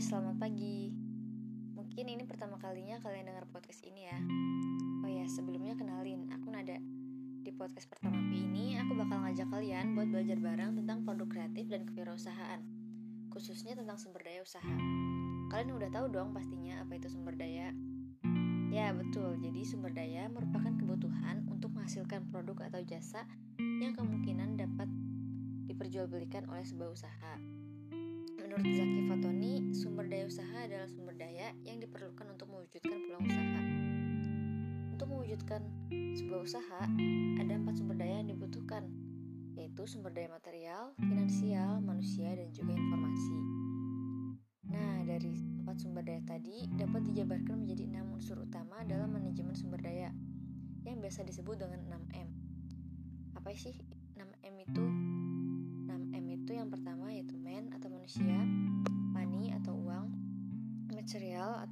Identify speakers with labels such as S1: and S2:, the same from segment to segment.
S1: Selamat pagi. Mungkin ini pertama kalinya kalian dengar podcast ini ya. Oh ya, sebelumnya kenalin, aku Nada. Di podcast pertama ini, aku bakal ngajak kalian buat belajar bareng tentang produk kreatif dan kewirausahaan, khususnya tentang sumber daya usaha. Kalian udah tahu dong pastinya apa itu sumber daya? Ya, betul. Jadi sumber daya merupakan kebutuhan untuk menghasilkan produk atau jasa yang kemungkinan dapat diperjualbelikan oleh sebuah usaha. Menurut Zaki Fatoni, sumber daya usaha adalah sumber daya yang diperlukan untuk mewujudkan peluang usaha. Untuk mewujudkan sebuah usaha, ada empat sumber daya yang dibutuhkan, yaitu sumber daya material, finansial, manusia, dan juga informasi. Nah, dari empat sumber daya tadi dapat dijabarkan menjadi enam unsur utama dalam manajemen sumber daya, yang biasa disebut dengan 6M. Apa sih 6M itu? 6M itu yang pertama yaitu man atau manusia,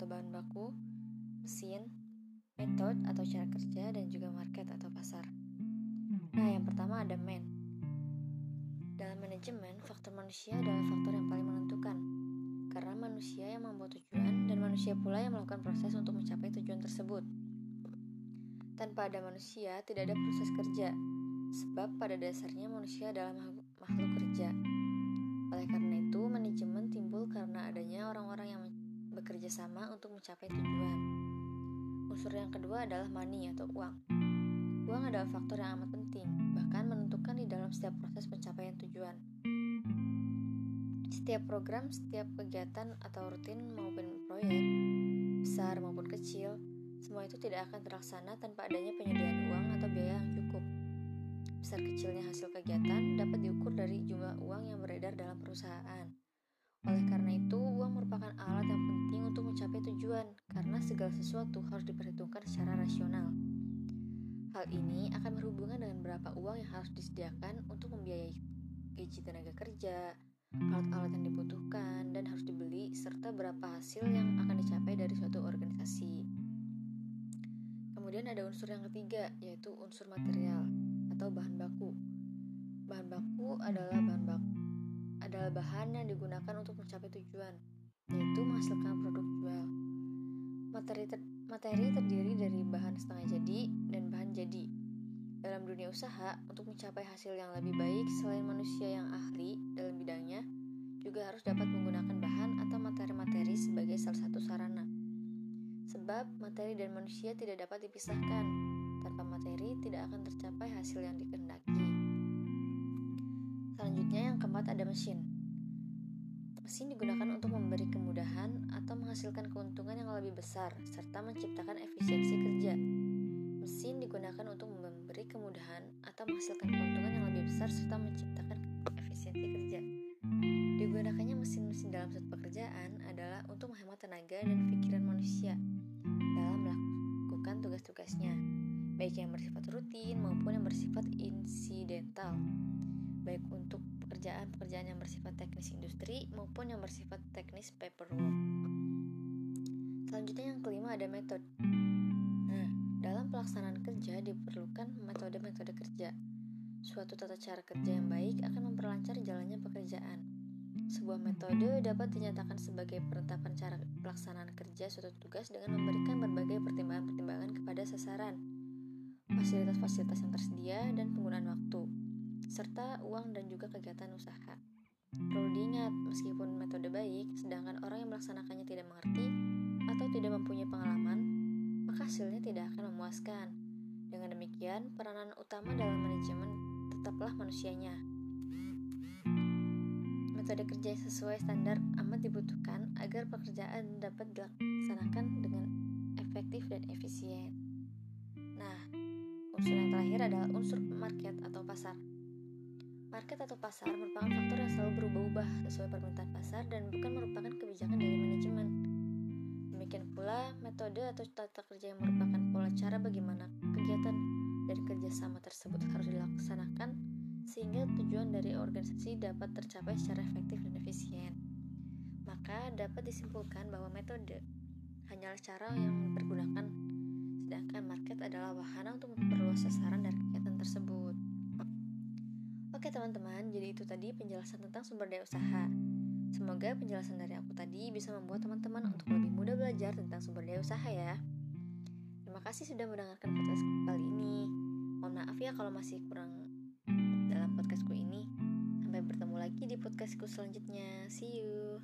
S1: bahan baku, mesin, method atau cara kerja, dan juga market atau pasar. Nah, yang pertama ada man. Dalam manajemen, faktor manusia adalah faktor yang paling menentukan. Karena manusia yang membuat tujuan dan manusia pula yang melakukan proses untuk mencapai tujuan tersebut. Tanpa ada manusia, tidak ada proses kerja, sebab pada dasarnya manusia adalah makhluk kerja. Oleh karena itu, manajemen timbul karena adanya orang-orang yang bekerja sama untuk mencapai tujuan. Unsur yang kedua adalah money atau uang. Uang adalah faktor yang amat penting, bahkan menentukan di dalam setiap proses pencapaian tujuan. Setiap program, setiap kegiatan atau rutin maupun proyek, besar maupun kecil, semua itu tidak akan terlaksana tanpa adanya penyediaan uang atau biaya yang cukup. Besar kecilnya hasil kegiatan dapat diukur dari jumlah segala sesuatu harus diperhitungkan secara rasional. Hal ini akan berhubungan dengan berapa uang yang harus disediakan untuk membiayai gaji tenaga kerja, alat-alat yang dibutuhkan, dan harus dibeli, serta berapa hasil yang akan dicapai dari suatu organisasi. Kemudian ada unsur yang ketiga, yaitu unsur material atau bahan baku. Bahan baku adalah bahan baku adalah bahan yang digunakan untuk mencapai tujuan, yaitu menghasilkan produk jual. Materi, ter materi terdiri dari bahan setengah jadi dan bahan jadi. Dalam dunia usaha, untuk mencapai hasil yang lebih baik selain manusia yang ahli dalam bidangnya, juga harus dapat menggunakan bahan atau materi-materi sebagai salah satu sarana. Sebab materi dan manusia tidak dapat dipisahkan, tanpa materi tidak akan tercapai hasil yang dikehendaki. Selanjutnya yang keempat ada mesin. Mesin digunakan untuk menghasilkan keuntungan yang lebih besar serta menciptakan efisiensi kerja. Mesin digunakan untuk memberi kemudahan atau menghasilkan keuntungan yang lebih besar serta menciptakan efisiensi kerja. Digunakannya mesin-mesin dalam suatu pekerjaan adalah untuk menghemat tenaga dan pikiran manusia dalam melakukan tugas-tugasnya, baik yang bersifat rutin maupun yang bersifat insidental baik untuk pekerjaan-pekerjaan yang bersifat teknis industri maupun yang bersifat teknis paperwork. Selanjutnya yang kelima ada metode. Nah, dalam pelaksanaan kerja diperlukan metode-metode kerja. Suatu tata cara kerja yang baik akan memperlancar jalannya pekerjaan. Sebuah metode dapat dinyatakan sebagai penetapan cara pelaksanaan kerja suatu tugas dengan memberikan berbagai pertimbangan-pertimbangan kepada sasaran, fasilitas-fasilitas yang tersedia, dan penggunaan waktu serta uang dan juga kegiatan usaha. Perlu diingat, meskipun metode baik, sedangkan orang yang melaksanakannya tidak mengerti atau tidak mempunyai pengalaman, maka hasilnya tidak akan memuaskan. Dengan demikian, peranan utama dalam manajemen tetaplah manusianya. Metode kerja yang sesuai standar amat dibutuhkan agar pekerjaan dapat dilaksanakan dengan efektif dan efisien. Nah, unsur yang terakhir adalah unsur market atau pasar. Market atau pasar merupakan faktor yang selalu berubah-ubah sesuai permintaan pasar dan bukan merupakan kebijakan dari metode atau tata kerja yang merupakan pola cara bagaimana kegiatan dan kerjasama tersebut harus dilaksanakan sehingga tujuan dari organisasi dapat tercapai secara efektif dan efisien. Maka dapat disimpulkan bahwa metode hanyalah cara yang dipergunakan, sedangkan market adalah wahana untuk memperluas sasaran dari kegiatan tersebut. Oke teman-teman, jadi itu tadi penjelasan tentang sumber daya usaha. Semoga penjelasan dari aku tadi bisa membuat teman-teman untuk lebih mudah belajar tentang sumber daya usaha ya. Terima kasih sudah mendengarkan podcast kali ini. Mohon maaf ya kalau masih kurang dalam podcastku ini. Sampai bertemu lagi di podcastku selanjutnya. See you.